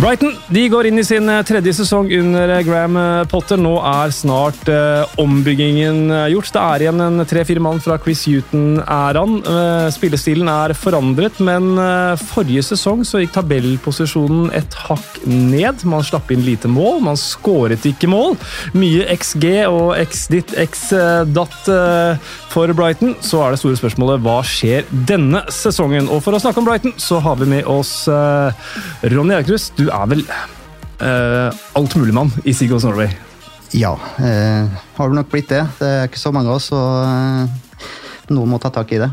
Brighton de går inn i sin eh, tredje sesong under eh, Graham eh, Potter. Nå er snart eh, ombyggingen gjort. Det er igjen en tre-fire mann fra Chris Huton-æraen. Eh, spillestilen er forandret, men eh, forrige sesong så gikk tabellposisjonen et hakk ned. Man slapp inn lite mål, man skåret ikke mål. Mye XG og X-ditt, X-datt for Brighton. Så er det store spørsmålet hva skjer denne sesongen? Og for å snakke om Brighton så har vi med oss Ronny Aukrust. Du er vel uh, altmuligmann i Seagulls Norway? Ja, uh, har vel nok blitt det. Det er ikke så mange av oss, så uh, noen må ta tak i det.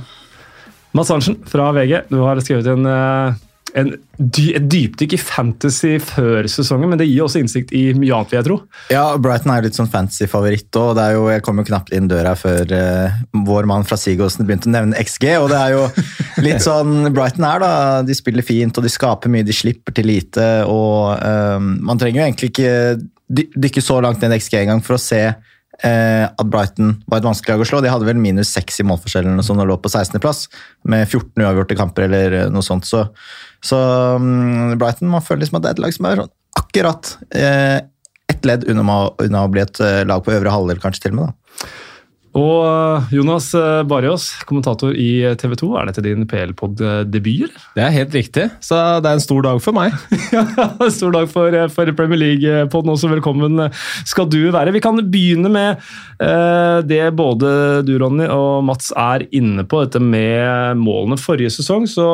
Mads Arntzen fra VG, du har skrevet en uh, en, et dypdykk i fantasy før sesongen, men det gir også innsikt i mye annet, vil jeg tro. Ja, Brighton er litt sånn fantasy-favoritt òg. Jeg kom jo knapt inn døra før eh, vår mann fra Seagulsen begynte å nevne XG. Og det er jo litt sånn Brighton er, da. De spiller fint, og de skaper mye, de slipper til lite. Og eh, man trenger jo egentlig ikke dykke så langt ned i XG engang for å se at Brighton var et vanskelig lag å slå. De hadde vel minus 6 i målforskjellen som lå på 16.-plass, med 14 uavgjorte kamper eller noe sånt. Så så um, Brighton man føler liksom at det er et lag som er sånn akkurat eh, ett ledd unna, unna, å bli et eh, lag på øvre halvdel, kanskje til og med. da. Og eh, Jonas Barjås, kommentator i TV 2. Er dette din PL-pod-debut? Det er helt riktig, så det er en stor dag for meg. ja, en stor dag for, for Premier League-poden også. Velkommen skal du være. Vi kan begynne med eh, det både du, Ronny, og Mats er inne på, dette med målene forrige sesong. så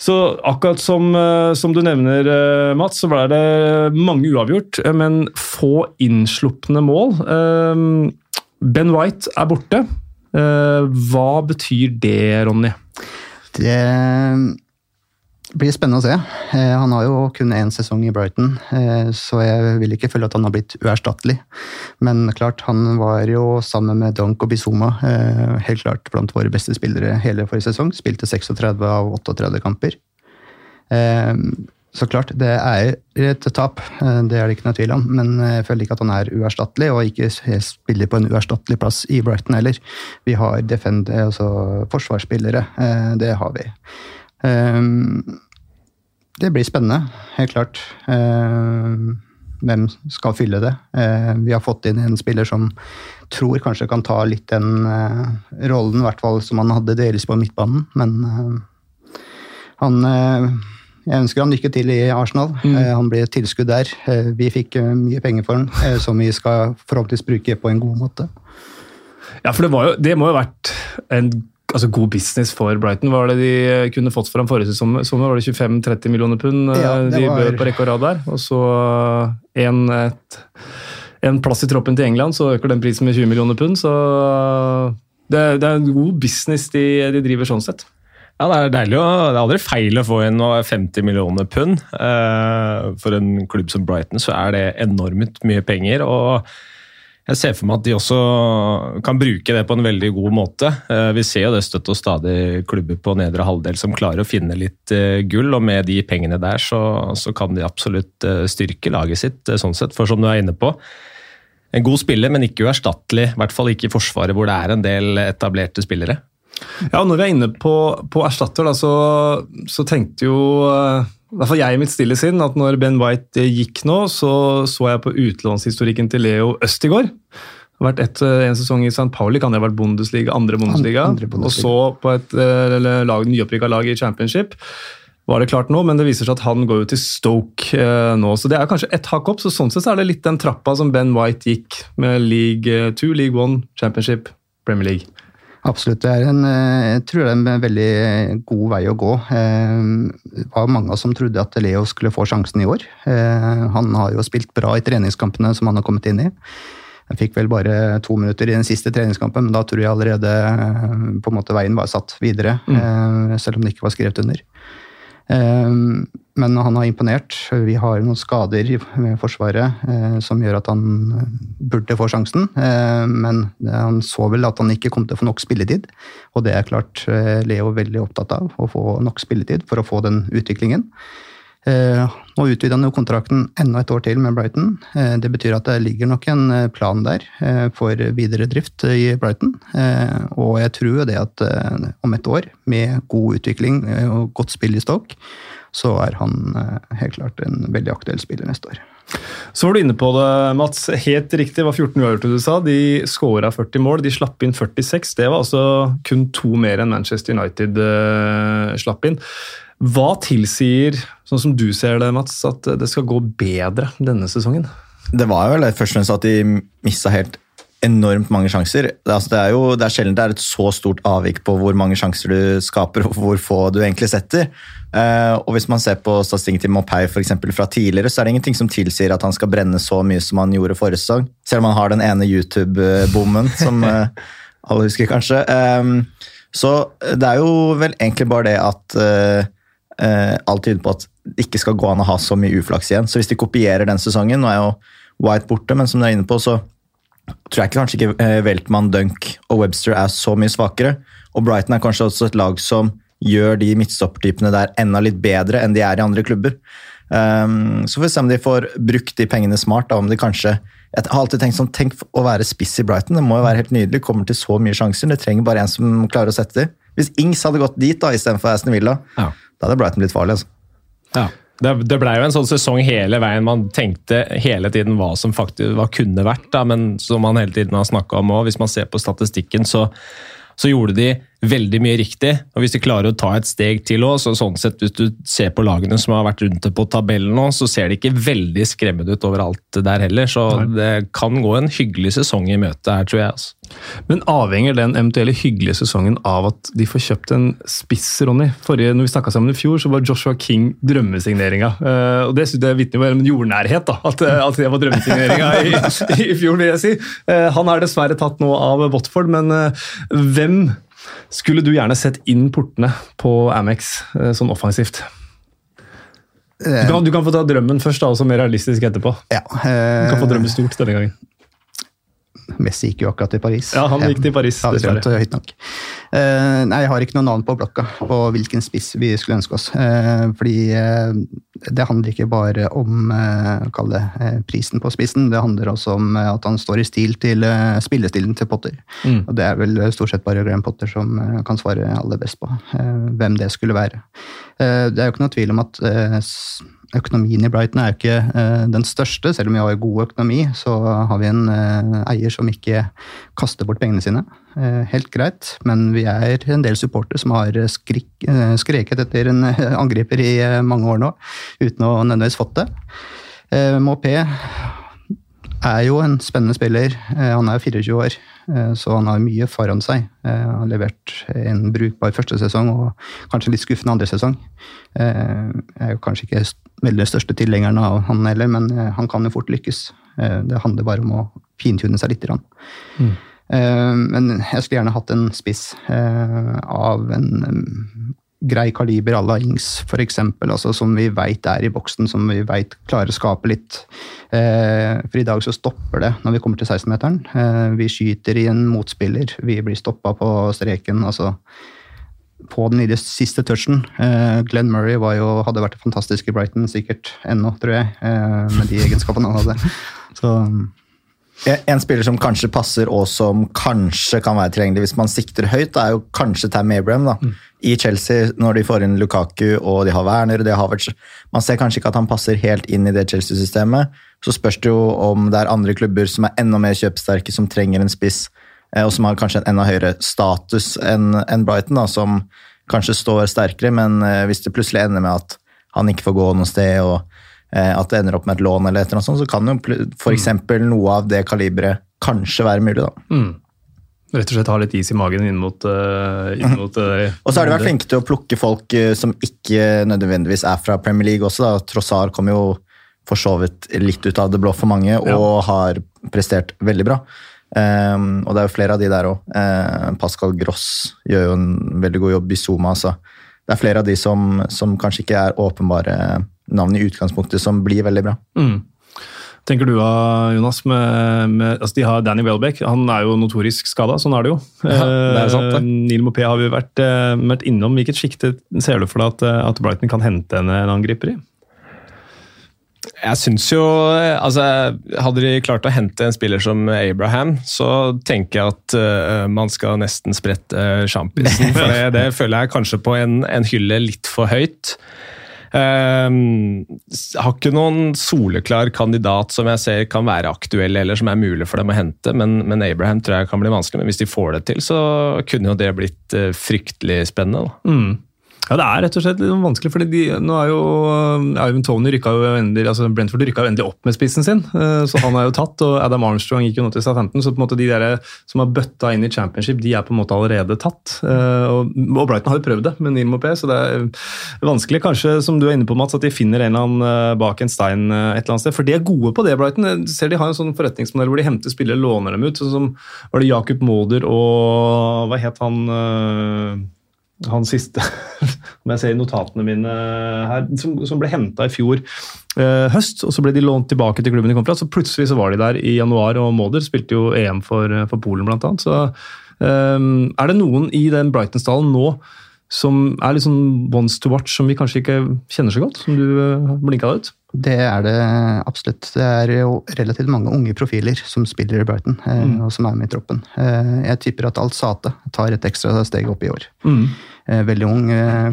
så akkurat som, som, du nevner, Mats, så ble det mange uavgjort, men få innslupne mål. Ben White er borte. Eh, hva betyr det, Ronny? Det blir spennende å se. Eh, han har jo kun én sesong i Brighton, eh, så jeg vil ikke føle at han har blitt uerstattelig. Men klart, han var jo sammen med Donk og Bizuma helt klart blant våre beste spillere hele forrige sesong. Spilte 36 av 38 kamper. Så klart, det er et tap, eh, det er det ikke noe tvil om. Men jeg føler ikke at han er uerstattelig, og ikke spiller på en uerstattelig plass i Brighton heller. Vi har defend, altså forsvarsspillere, eh, det har vi. Eh, det blir spennende, helt klart. Hvem skal fylle det? Vi har fått inn en spiller som tror kanskje kan ta litt den rollen, i hvert fall som han hadde delvis på midtbanen, men han jeg ønsker han lykke til i Arsenal. Mm. Eh, han blir et tilskudd der. Eh, vi fikk eh, mye penger for han, som vi skal forhåpentligvis bruke på en god måte. Ja, for det, jo, det må jo ha vært en altså, god business for Brighton. Hva var det de kunne fått for ham forrige sommer? Var det 25-30 millioner pund ja, de var... bød på rekke og rad der? Og så en, et, en plass i troppen til England, så øker den prisen med 20 millioner pund. Så det, det er en god business de, de driver sånn sett. Ja, Det er deilig. Det er aldri feil å få inn 50 millioner pund. Eh, for en klubb som Brighton så er det enormt mye penger. og jeg ser for meg at de også kan bruke det på en veldig god måte. Eh, vi ser jo det støtt og stadig klubber på nedre halvdel som klarer å finne litt eh, gull, og med de pengene der så, så kan de absolutt styrke laget sitt, sånn sett. For som du er inne på, en god spiller, men ikke uerstattelig. I hvert fall ikke i Forsvaret, hvor det er en del etablerte spillere. Ja, Når vi er inne på, på erstatter, da, så, så, tenkte jo uh, i hvert fall jeg i mitt stille sinn at når Ben White gikk nå, så så jeg på utlånshistorikken til Leo Østigård. Det har vært et, eh, en sesong i St. Pauli, kan det ha vært Bundesliga, andre Bundesliga. Andre Bundesliga. Og så på et lag, nyopprykka lag i Championship. Var det klart nå, men det viser seg at han går jo til Stoke eh, nå. Så det er kanskje ett hakk opp. så Sånn sett så er det litt den trappa som Ben White gikk med League 2, League 1, Championship, Premier League. Absolutt. Det er en, eh, jeg tror det er en veldig god vei å gå. Eh, det var mange som trodde at Leo skulle få sjansen i år. Eh, han har jo spilt bra i treningskampene som han har kommet inn i. Jeg fikk vel bare to minutter i den siste treningskampen, men da tror jeg allerede på en måte veien var satt videre. Mm. Selv om det ikke var skrevet under. Ehm, men han har imponert. Vi har noen skader med Forsvaret eh, som gjør at han eh, burde få sjansen. Ehm, men han så vel at han ikke kom til å få nok spilletid. Og det er klart eh, Leo veldig opptatt av, å få nok spilletid for å få den utviklingen. Eh, nå utvider han jo kontrakten enda et år til med Brighton. Eh, det betyr at det ligger nok en eh, plan der for videre drift i Brighton. Og jeg tror jo det at om et år, med god utvikling og godt spill i Stoke, så er han helt klart en veldig aktuell spiller neste år. Så var du inne på det, Mats. Helt riktig, var 14 uavgjorte du sa. De skåra 40 mål, de slapp inn 46. Det var altså kun to mer enn Manchester United slapp inn. Hva tilsier, sånn som du ser det, Mats, at det skal gå bedre denne sesongen? Det var jo først og fremst at de mista helt enormt mange sjanser. Det, altså, det er jo det er sjelden det er et så stort avvik på hvor mange sjanser du skaper og hvor få du egentlig setter. Uh, og Hvis man ser på statistikken til Mopay for fra tidligere, så er det ingenting som tilsier at han skal brenne så mye som han gjorde forrige sesong. Selv om han har den ene YouTube-bommen, som uh, alle husker kanskje. Um, så det er jo vel egentlig bare det at uh, eh, alt tyder på at det ikke skal gå an å ha så mye uflaks igjen. Så hvis de kopierer den sesongen, nå er jo White borte, men som du er inne på, så tror jeg kanskje ikke eh, Weltmann, Dunk og Webster er så mye svakere. Og Brighton er kanskje også et lag som gjør de midtstoppertypene der enda litt bedre enn de er i andre klubber. Um, så får vi se om de får brukt de pengene smart. Da, om de kanskje jeg har alltid tenkt sånn, Tenk å være spiss i Brighton, det må jo være helt nydelig. Kommer til så mye sjanser. Det trenger bare en som klarer å sette dem. Hvis Ings hadde gått dit da, istedenfor Aston Villa, ja. Da hadde Brighton blitt farlig. altså. Ja. Det, det blei jo en sånn sesong hele veien. Man tenkte hele tiden hva som faktisk hva kunne vært, da, men som man hele tiden har snakka om òg. Hvis man ser på statistikken, så, så gjorde de veldig mye riktig. og Hvis de klarer å ta et steg til òg, så sånn sett hvis du ser på lagene som har vært rundt på tabellen nå, så ser det ikke veldig skremmende ut overalt der heller. Så det kan gå en hyggelig sesong i møte her, tror jeg. altså. Men avhenger den eventuelle hyggelige sesongen av at de får kjøpt en spiss, Ronny? Forrige, når vi snakka sammen i fjor, så var Joshua King drømmesigneringa. Uh, og Det, det vitner jo en jordnærhet, da, at, eh, at det var drømmesigneringa i, i, fjor, vil jeg si. Uh, han er dessverre tatt nå av Watford, men uh, hvem skulle du gjerne sett inn portene på Amex eh, sånn offensivt? Du kan, du kan, få ta drømmen først, da, og så mer realistisk etterpå. Ja, eh, du kan få drømme stort denne gangen. Messi gikk jo akkurat til Paris. Ja, han gikk til Paris, jeg, dessverre. Høyt nok. Uh, nei, jeg har ikke noe navn på blokka på hvilken spiss vi skulle ønske oss. Uh, fordi uh, det handler ikke bare om kall det, prisen på spissen, det handler også om at han står i stil til spillestilen til Potter. Mm. Og det er vel stort sett bare Graham Potter som kan svare aller best på hvem det skulle være. det er jo ikke noe tvil om at økonomien i Brighton er jo ikke uh, den største. Selv om vi har god økonomi, så har vi en uh, eier som ikke kaster bort pengene sine. Uh, helt greit, men vi er en del supportere som har skrik, skreket etter en angriper i mange år nå, uten å nødvendigvis fått det. Mopé er jo en spennende spiller. Han er 24 år, så han har mye foran seg. Han har levert en brukbar første sesong og kanskje litt skuffende andre sesong. Jeg er jo kanskje ikke veldig største tilhengeren av han heller, men eh, han kan jo fort lykkes. Eh, det handler bare om å fintune seg litt. Mm. Eh, men jeg skulle gjerne hatt en spiss av en grei kaliber à la Ings, f.eks., altså, som vi veit er i boksen, som vi veit klarer å skape litt. For i dag så stopper det når vi kommer til 16-meteren. Vi skyter i en motspiller, vi blir stoppa på streken. altså på den lille siste touchen. Eh, Glenn Murray jo, hadde vært fantastisk i Brighton, sikkert ennå, tror jeg, uh, med de egenskapene han hadde. Så, en spiller som kanskje passer, og som kanskje kan være tilgjengelig hvis man sikter høyt, er jo kanskje Tam Abraham. da. Mm. I Chelsea, når de får inn Lukaku og de har Werner og de har Havertz Man ser kanskje ikke at han passer helt inn i det Chelsea-systemet. Så spørs det jo om det er andre klubber som er enda mer kjøpsterke, som trenger en spiss Eh, og som har kanskje en enda høyere status enn Brighton, da, som kanskje står sterkere, men eh, hvis det plutselig ender med at han ikke får gå noe sted, og eh, at det ender opp med et lån, eller et eller annet sånt, så kan jo f.eks. Mm. noe av det kaliberet kanskje være mulig. da. Mm. Rett og slett ha litt is i magen inn mot, uh, inn mot uh, Og så har de vært flinke til å plukke folk uh, som ikke nødvendigvis er fra Premier League også. da. Trossar kom jo for så vidt litt ut av det blå for mange, og ja. har prestert veldig bra. Um, og det er jo flere av de der òg. Ehm, Pascal Gross gjør jo en veldig god jobb i Zuma. Så det er flere av de som, som kanskje ikke er åpenbare navn i utgangspunktet, som blir veldig bra. Mm. Tenker du da, Jonas? Med, med, altså de har Danny Welbeck. Han er jo notorisk skada, sånn er det jo. Ja, det er sant, det. Neil Mopé har vi vært, uh, vært innom. Hvilket sjikte ser du for deg at, at Brighton kan hente en, en angriper i? Jeg syns jo altså, Hadde de klart å hente en spiller som Abraham, så tenker jeg at uh, man skal nesten sprette uh. For det, det, føler jeg kanskje på en, en hylle litt for høyt. Um, har ikke noen soleklar kandidat som jeg ser kan være aktuell, eller som er mulig for dem å hente, men, men, Abraham tror jeg kan bli vanskelig. Men hvis de får det til, så kunne jo det blitt uh, fryktelig spennende. Da. Mm. Ja, Det er rett og slett litt vanskelig. fordi de, nå er jo Ivan Tony rykka jo endelig, altså Brentford rykka jo endelig opp med spissen sin, eh, så han er jo tatt. og Adam Armstrong gikk jo nå til Southampton, så på en måte de der som har bøtta inn i championship, de er på en måte allerede tatt. Eh, og, Brighton har jo prøvd det med Neil Mopé, så det er vanskelig kanskje, som du er inne på, Mats, at de finner en eller annen eh, bak en stein et eller annet sted. For de er gode på det, Brighton. Ser De har en sånn forretningsmodell hvor de henter spillere, låner dem ut. sånn som var det Jakob Mauder og hva het han han siste, om jeg ser i notatene mine her, som, som ble henta i fjor eh, høst. og Så ble de lånt tilbake til klubben de kom fra. så Plutselig så var de der i januar, og Mauder spilte jo EM for, for Polen annet, Så eh, er det noen i den Brighton-stallen nå som er litt sånn ones to watch, som vi kanskje ikke kjenner så godt? Som du uh, blinka ut? Det er det absolutt. Det er jo relativt mange unge profiler som spiller i Brighton, eh, mm. og som er med i troppen. Eh, jeg tipper at Alt Sate tar et ekstra steg opp i år. Mm. Veldig ung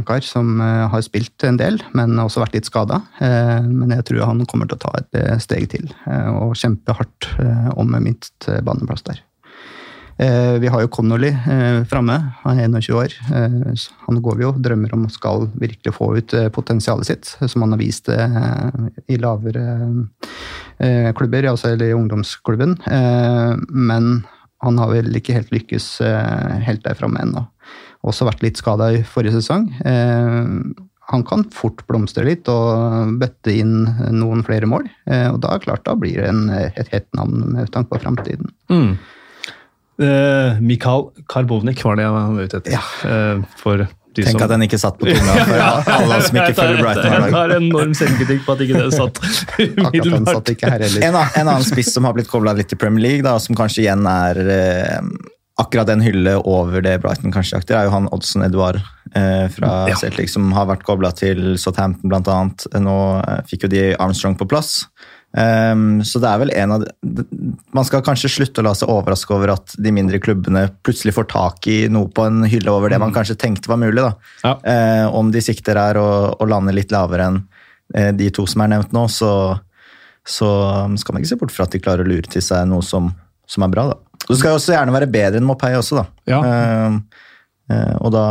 kar som har spilt en del, men også vært litt skada. Men jeg tror han kommer til å ta et steg til og kjempe hardt om midtbaneplass der. Eh, vi har jo Connolly eh, framme. Han er 21 år. Eh, han går vi jo drømmer om skal virkelig få ut potensialet sitt, som han har vist i lavere klubber, altså eller i ungdomsklubben. Men han har vel ikke helt lykkes helt der framme ennå. Også vært litt skada i forrige sesong. Han kan fort blomstre litt og bøtte inn noen flere mål. Og da klart da blir det en, et hett navn med tanke på framtiden. Mm. Uh, Mikael Karbovnik var det jeg var ute etter. Ja. Uh, for Tenk som... at den ikke satt på tunga for ja, alle som ikke følger Brighton. Jeg tar enorm selvkritikk på at ikke det satt umiddelbart. En, en, annen spiss som har blitt kobla litt til Premier League, da, som kanskje igjen er eh, akkurat en hylle over det Brighton kanskje jakter, er jo han Oddsen Edouard eh, fra ja. Celtic, som har vært kobla til Southampton bl.a. Nå eh, fikk jo de Armstrong på plass. Um, så det er vel en av de, Man skal kanskje slutte å la seg overraske over at de mindre klubbene plutselig får tak i noe på en hylle over det man mm. kanskje tenkte var mulig. Ja. Uh, om de sikter her og, og lander litt lavere enn uh, de to som er nevnt nå, så, så skal man ikke se bort fra at de klarer å lure til seg noe som, som er bra. da. Så skal jo også gjerne være bedre enn Mopay også, da. Ja. Uh, og da,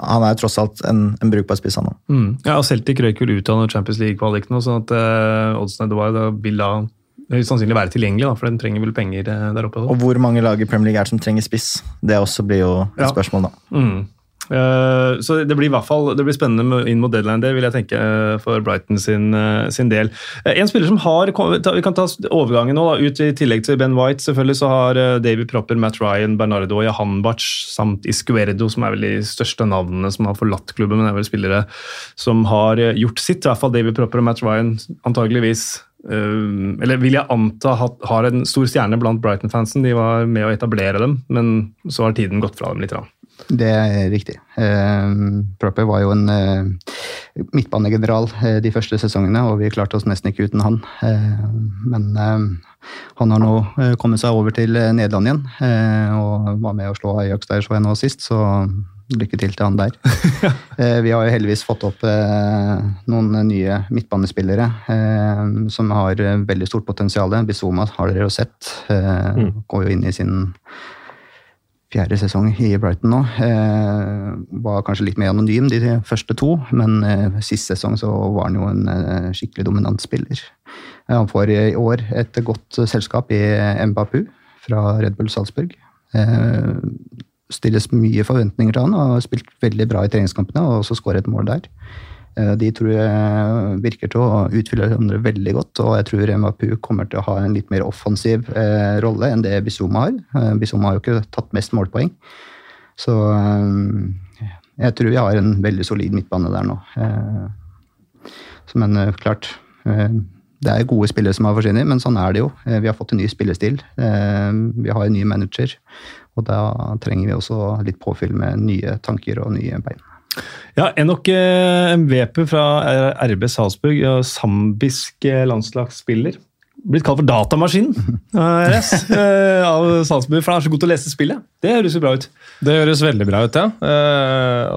Han er jo tross alt en, en brukbar spiss, han òg. Mm. Ja, og Celtic røyk vel ut av Champions League-kvaliken, sånn at uh, oddsen Edouard vil da sannsynlig være tilgjengelig, da, for den trenger vel penger uh, der oppe. Da. Og hvor mange lag i Premier League er det som trenger spiss? Det også blir jo et ja. spørsmål, da. Mm. Eh, så det blir i hvert fall det blir spennende inn mot deadline, det vil jeg tenke eh, for Brighton sin, eh, sin del. En spiller som har Vi kan ta overgangen nå, da, ut i tillegg til Ben White. Selvfølgelig så har David Propper, Matt Ryan, Bernardo og Jahanbach samt Iscuerdo, som er vel de største navnene som har forlatt klubben, men er vel spillere som har gjort sitt. I hvert fall David Propper og Matt Ryan antageligvis eller vil jeg anta har en stor stjerne blant Brighton-fansen. De var med å etablere dem, men så har tiden gått fra dem litt. Rann. Det er riktig. Eh, Proper var jo en eh, midtbanegeneral eh, de første sesongene, og vi klarte oss nesten ikke uten han. Eh, men han har nå kommet seg over til Nederland igjen, og var med å slå Ajax der, så jeg nå sist. så Lykke til til han der. vi har jo heldigvis fått opp noen nye midtbanespillere som har veldig stort potensial. Bizoma har dere jo sett. Mm. Går jo inn i sin fjerde sesong i Brighton nå. Eh, var kanskje litt mer anonym de første to, men eh, sist sesong så var han jo en eh, skikkelig dominant spiller. Eh, han får i år et godt selskap i Mbapu fra Red Bull Salzburg. Eh, stilles mye forventninger til han og har spilt veldig bra i treningskampene og også skåret et mål der. Eh, de tror jeg virker til å utfylle hverandre veldig godt, og jeg tror MAPU kommer til å ha en litt mer offensiv eh, rolle enn det Bizuma har. Eh, Bizuma har jo ikke tatt mest målpoeng. Så eh, jeg tror vi har en veldig solid midtbane der nå. Eh, men eh, klart Det er gode spillere som har forsvunnet, men sånn er det jo. vi har fått en ny spillestil. vi har en ny manager, og da trenger vi også litt påfyll med nye tanker og nye bein. Ja, Enok MVP fra RB Salzburg, sambisk landslagsspiller. blitt kalt for datamaskinen uh, yes, av Salzburg, for han er så god til å lese spillet. Det høres jo bra ut. Det høres veldig bra ut, ja.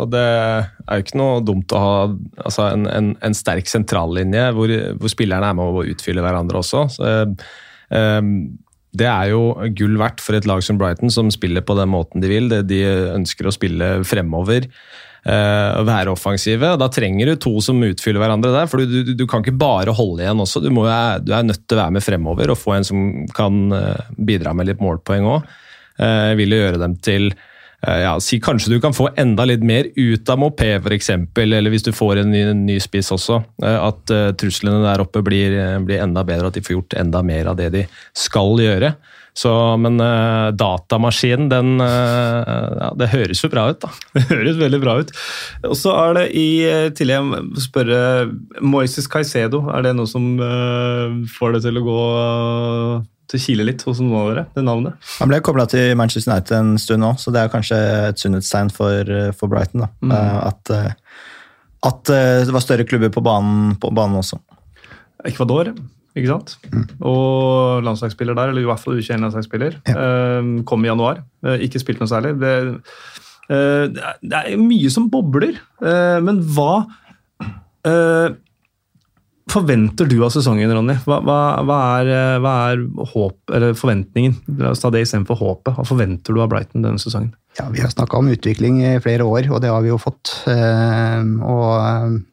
Og det er jo ikke noe dumt å ha altså, en, en, en, sterk sentrallinje hvor, hvor, spillerne er med å utfylle hverandre også. Så, det er jo gull verdt for et lag som Brighton, som spiller på den måten de vil. De ønsker å spille fremover. Uh, være offensive. Da trenger du to som utfyller hverandre der. For du, du, du kan ikke bare holde igjen også. Du, må, du, er nødt til å være med fremover og få en som kan uh, bidra med litt målpoeng òg. Eh, vil gjøre dem til ja, si Kanskje du kan få enda litt mer ut av Mopé, f.eks., eller hvis du får en ny, ny spiss også. At truslene der oppe blir, blir enda bedre, at de får gjort enda mer av det de skal gjøre. Så, men uh, datamaskinen, den uh, ja, Det høres jo bra ut, da. Det høres veldig bra ut. Og så er det i eh, tillegg å spørre Moises Caicedo, er det noe som uh, får det til å gå til å kile litt hos noen av dere, det navnet? Han ble kobla til Manchester United en stund nå, så det er kanskje et sunnhetstegn for, for Brighton. da. Mm. At, at, det var større klubber på banen, på banen også. Ecuador ikke sant? Mm. Og landslagsspiller der, eller i hvert fall U21-landslagsspiller. Ja. Uh, kom i januar. Uh, ikke spilt noe særlig. Det, uh, det, er, mye som bobler. Eh, men hva forventer du av sesongen, Ronny? Hva, hva, hva, er, hva er, håp, eller forventningen? La oss ta det istedenfor håpet. Hva forventer du av Brighton denne sesongen? Ja, Vi har snakka om utvikling i flere år, og det har vi jo fått. og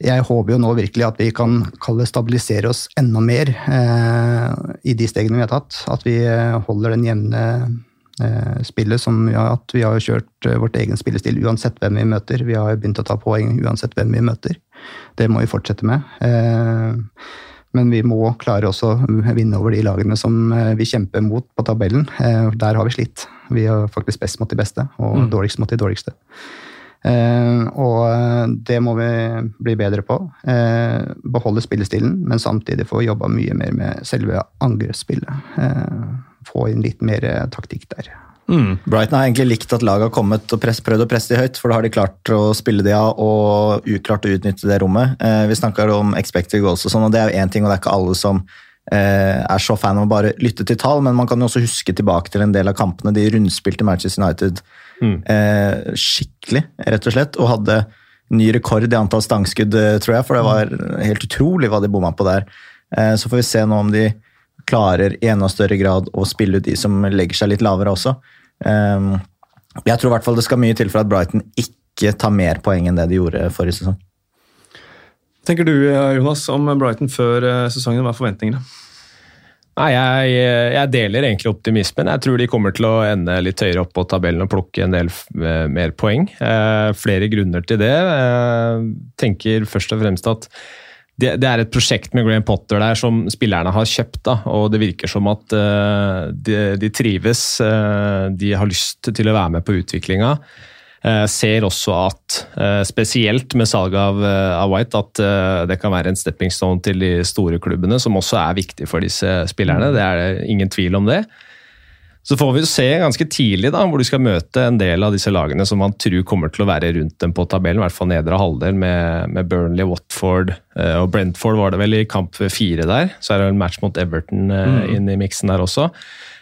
jeg håper jo nå virkelig at vi kan kalle stabilisere oss enda mer eh, i de stegene vi har tatt. At vi eh, holder den jevne eh, spillet som vi har hatt. Vi har jo kjørt eh, vårt egen spillestil uansett hvem vi møter. Vi har begynt å ta poeng uansett hvem vi møter. Det må vi fortsette med. Eh, men vi må klare også å vinne over de lagene som eh, vi kjemper mot på tabellen. Der har vi slitt. Vi er faktisk best mot de beste, og mm. dårligst mot de dårligste. Eh, og eh, det må vi bli bedre på. Eh, beholde spillestilen, men samtidig få jobba mye mer med selve angrepsspillet. Få inn litt mer taktikk der. Mm. Brighton har egentlig likt at laget har kommet og press, prøvd å presse de høyt, for da har de klart å spille de av og uklart å utnytte det rommet. vi snakker om expected goals og sånn, og det er jo én ting, og det er ikke alle som er så fan av å bare lytte til tall, men man kan jo også huske tilbake til en del av kampene de rundspilte Manchester United Mm. Eh, skikkelig, rett og slett. Og hadde ny rekord i antall stangskudd, eh, tror jeg. For det var helt utrolig hva de bomma på der. Eh, så får vi se nå om de klarer i enda større grad å spille ut de som legger seg litt lavere også. Eh, jeg tror i hvert fall det skal mye til for at Brighton ikke tar mer poeng enn det de gjorde forrige sesong. Tenker du Jonas, om Brighton før eh, sesongen? Hva er forventningene? Nei, jeg, jeg, deler egentlig optimismen. Jeg tror de kommer til å ende litt høyere opp på tabellen og plukke en del eh, mer poeng. Eh, flere grunner til det. Jeg tenker først og fremst at det, det, er et prosjekt med Graham Potter der som spillerne har kjøpt. Da, og det virker som at uh, de, de, trives. Uh, de har lyst til å være med på utviklinga. Uh, ser også at, spesielt med salget av, av, White, at det kan være en stepping stone til de store klubbene, som også er viktig for disse spillerne. Det er ingen tvil om det. Så får vi se ganske tidlig da, hvor du skal møte en del av disse lagene som man tror kommer til å være rundt dem på tabellen, i hvert fall nedre halvdel, med, med Burnley, Watford eh, og Brentford var det vel i kamp fire der. Så er det en match mot Everton eh, mm. inn i miksen der også.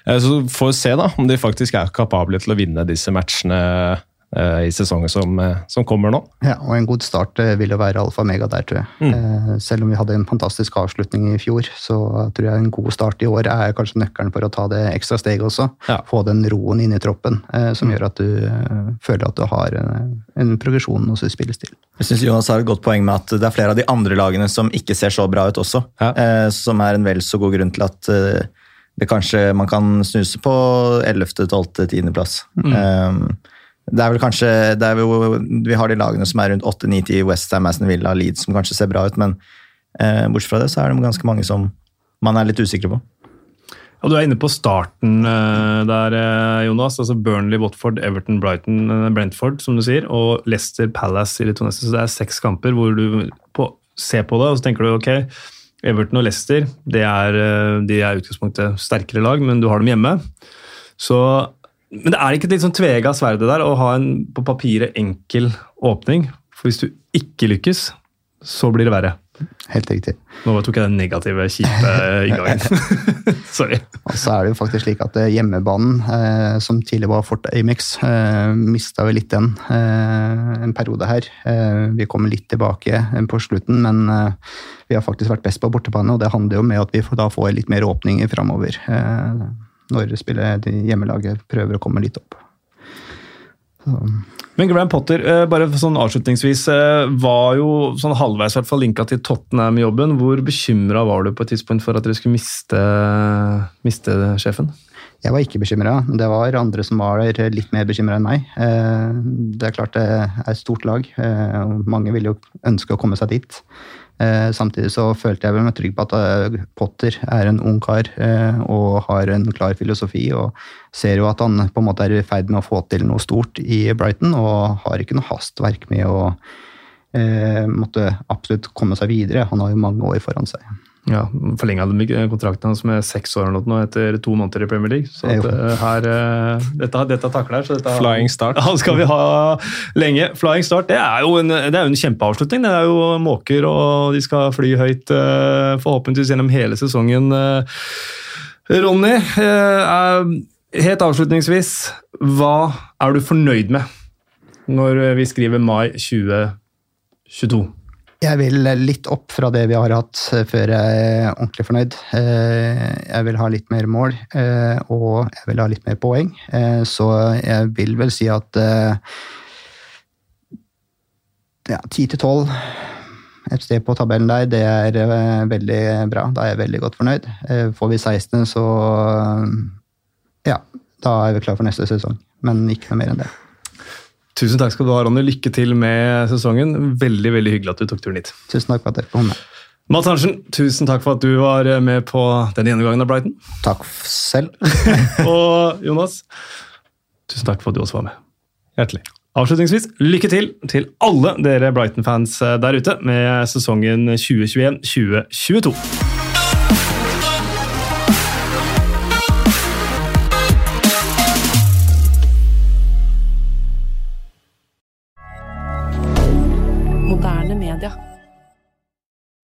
Eh, så får vi se da, om de faktisk er kapable til å vinne disse matchene Eh, i sesongen som, eh, som, kommer nå. Ja, og En god start eh, vil jo være alfa mega der, tror jeg. Mm. Selv om vi hadde en fantastisk avslutning i fjor, så tror jeg en god start i år er kanskje nøkkelen for å ta det ekstra steget også. Ja. Få den roen inn i troppen som mm. gjør at du føler at du har en, en progresjon hos spillestil. Jeg syns Jonas har et godt poeng med at det er flere av de andre lagene som ikke ser så bra ut også. Ja. Som er en vel så god grunn til at det kanskje man kan snuse på 11., 12., 10. plass. Mm. Um, det er vel kanskje er jo, Vi har de lagene som er rundt 8-9-10, Westham, Aston Villa, Leeds, som kanskje ser bra ut, men eh, bortsett fra det så er det ganske mange som man er litt usikre på. Ja, Du er inne på starten uh, der, uh, Jonas. altså Burnley, Watford, Everton, Brighton, uh, Brentford, som du sier, og Leicester Palace i de. Så det er seks kamper hvor du på, ser på det og så tenker du ok, Everton og Leicester det er, de er utgangspunktet sterkere lag, men du har dem hjemme. Så men det er ikke et litt sånn tvega sverd der å ha en på papiret enkel åpning? For hvis du ikke lykkes, så blir det verre. Helt riktig. Nå tok jeg den negative, kjipe inngangen. Sorry. Og så er det jo faktisk slik at eh, hjemmebanen, eh, som tidligere var Fort Amex, eh, mista vi litt den eh, en periode her. Eh, vi kommer litt tilbake eh, på slutten, men eh, vi har faktisk vært best på bortebane, og det handler jo med at vi får, da får litt mer åpninger framover. Eh, når spillet, hjemmelaget prøver å komme litt opp. Så. Men Graham Potter, eh, bare sånn avslutningsvis, eh, var jo sånn halvveis i hvert fall linka til Tottenham-jobben. Hvor bekymra var du på et tidspunkt for at dere skulle miste, miste sjefen? Jeg var ikke bekymra. Det var andre som var litt mer bekymra enn meg. Eh, Det er klart det er et stort lag, eh, mange vil jo ønske å komme seg dit. Eh, Samtidig så følte jeg meg trygg på at eh, Potter er en ung kar eh, og har en klar filosofi. og Ser jo at han på en måte er i ferd med å få til noe stort i Brighton, og har ikke noe hastverk med å eh, måtte absolutt komme seg videre. Han har jo mange år foran seg. Ja, Forlenga kontrakten hans med seks år eller noe etter to måneder i Premier League. Så at, eh, her, eh, dette, dette takler så dette, Flying start. Han skal vi ha lenge. Flying start det er jo en, det er en kjempeavslutning. Det er jo måker, og de skal fly høyt eh, forhåpentligvis gjennom hele sesongen. Ronny, helt avslutningsvis, hva er du fornøyd med når vi skriver mai 2022? Jeg vil litt opp fra det vi har hatt eh, før jeg er ordentlig fornøyd. Eh, Jeg vil ha litt mer mål, eh, og jeg vil ha litt mer poeng. Så jeg vil vel si at ja, 10 til 12 et sted på tabellen der, det er veldig bra. Da er jeg veldig godt fornøyd. Får vi 16, så ja, da er vi klar for neste sesong. Men ikke noe mer enn det. Tusen takk skal du ha, Ronny. Lykke til med sesongen. Veldig veldig hyggelig at du tok turen hit. Tusen takk for at dere kom. med. Mats Hansen, tusen takk for at du var med på denne gjennomgangen av Brighton. Takk selv. Og Jonas, tusen takk for at du også var med. Hjertelig. Avslutningsvis, lykke til til alle dere Brighton-fans der ute med sesongen 2021-2022.